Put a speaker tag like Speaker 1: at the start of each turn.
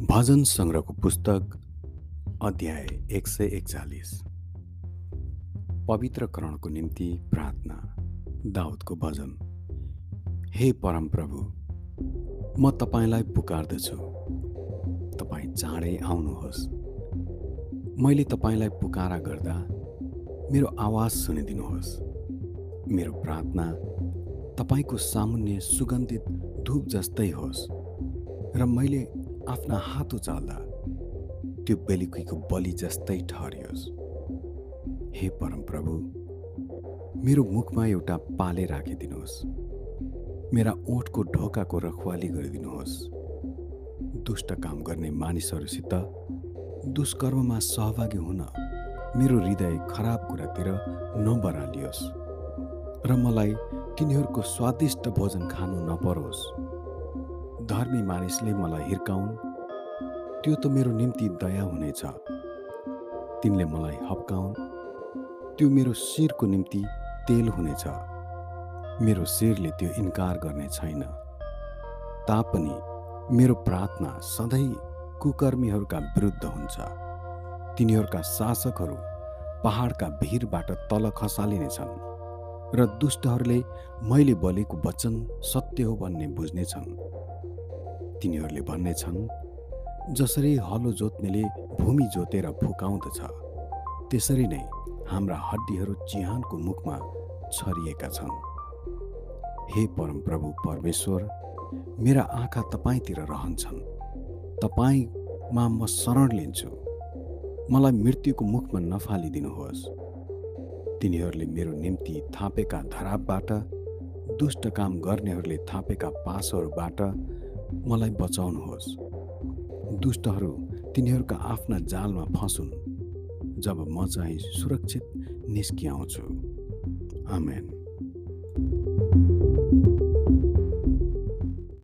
Speaker 1: भजन सङ्ग्रहको पुस्तक अध्याय एक सय एकचालिस। पवित्रकरणको निम्ति प्रार्थना दाउदको भजन। हे परमप्रभु म तपाईँलाई पुकार्दछु। तपाईँ चाँडै आउनुहोस्। मैले तपाईँलाई पुकारा गर्दा मेरो आवाज सुनिदिनुहोस्। मेरो प्रार्थना तपाईँको सामुन्य सुगन्धित धुप जस्तै होस् र मैले आफ्ना हात उचाल्दा त्यो बेलुकीको बलि जस्तै ठहरियोस्। हे परमप्रभु मेरो मुखमा एउटा पाले राखिदिनुहोस्। मेरा ओठको ढोकाको रखवाली गरिदिनुहोस्। दुष्ट काम गर्ने मानिसहरूसित दुष्कर्ममा सहभागी हुन मेरो हृदय खराब कुरातिर नबरालियोस् र मलाई तिनीहरूको स्वादिष्ट भोजन खानु नपरोस्। धर्मी मानिसले मलाई हिर्काउन्। त्यो त मेरो निम्ति दया हुनेछ तिनले मलाई हप्काउन्। त्यो मेरो शिरको निम्ति तेल हुनेछ मेरो शिरले त्यो इन्कार गर्ने छैन। तापनि मेरो प्रार्थना सधैँ कुकर्मीहरूका विरुद्ध हुन्छ। तिनीहरूका शासकहरू पहाडका भिरबाट तल खसालिनेछन् र दुष्टहरूले मैले बोलेको वचन सत्य हो भन्ने बुझ्नेछन्। तिनीहरूले भन्नेछन् जसरी हलो जोत्नेले भूमि जोतेर फुकाउँदछ त्यसरी नै हाम्रा हड्डीहरू चिहानको मुखमा छरिएका छन्। हे परमप्रभु परमेश्वर मेरा आँखा तपाईँतिर रहन्छन्। तपाईँमा म शरण लिन्छु। मलाई मृत्युको मुखमा नफालिदिनुहोस्। तिनीहरूले मेरो निम्ति थापेका धरापबाट दुष्ट काम गर्नेहरूले थापेका पासहरूबाट मलाई बचाउनुहोस्। दुष्टहरू तिनीहरूका आफ्ना जालमा फँसुन् जब म चाहिँ सुरक्षित निस्किआउँछु। आमेन।